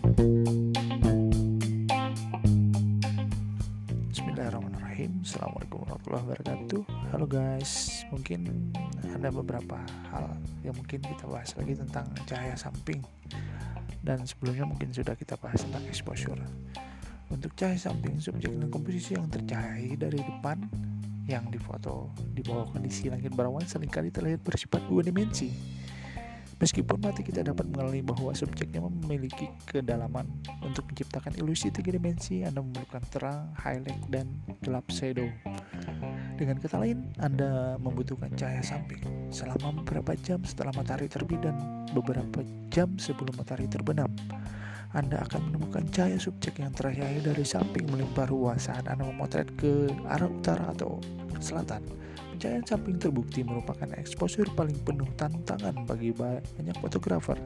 Bismillahirrahmanirrahim. Assalamualaikum warahmatullahi wabarakatuh. Halo guys. Mungkin ada beberapa hal Yang mungkin kita bahas lagi tentang cahaya samping. Dan sebelumnya mungkin sudah kita bahas tentang exposure. Untuk cahaya samping Subjek dan komposisi yang tercahai dari depan Yang difoto di bawah kondisi langit berawan Seringkali terlihat bersifat dua dimensi. Meskipun mati kita dapat mengalami bahwa subjeknya memiliki kedalaman untuk menciptakan ilusi tiga dimensi, Anda memerlukan terang, highlight, dan gelap shadow. Dengan kata lain, Anda membutuhkan cahaya samping selama beberapa jam setelah matahari terbit dan beberapa jam sebelum matahari terbenam. Anda akan menemukan cahaya subjek yang tercahaya dari samping melimpah ruas saat Anda memotret ke arah utara atau selatan. Pencahayaan samping terbukti merupakan exposure paling penuh tantangan bagi banyak fotografer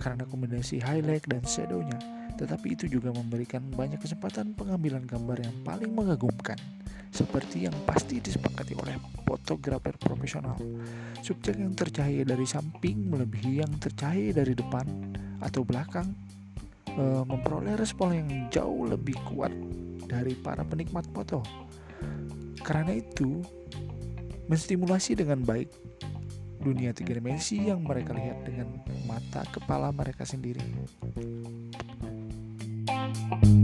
karena kombinasi highlight dan shadownya. Tetapi itu juga memberikan banyak kesempatan pengambilan gambar yang paling mengagumkan, seperti yang pasti disepakati oleh fotografer profesional. Subjek yang tercahaya dari samping melebihi yang tercahaya dari depan atau belakang e, memperoleh respon yang jauh lebih kuat dari para penikmat foto. Karena itu, menstimulasi dengan baik dunia tiga dimensi yang mereka lihat dengan mata kepala mereka sendiri. thank you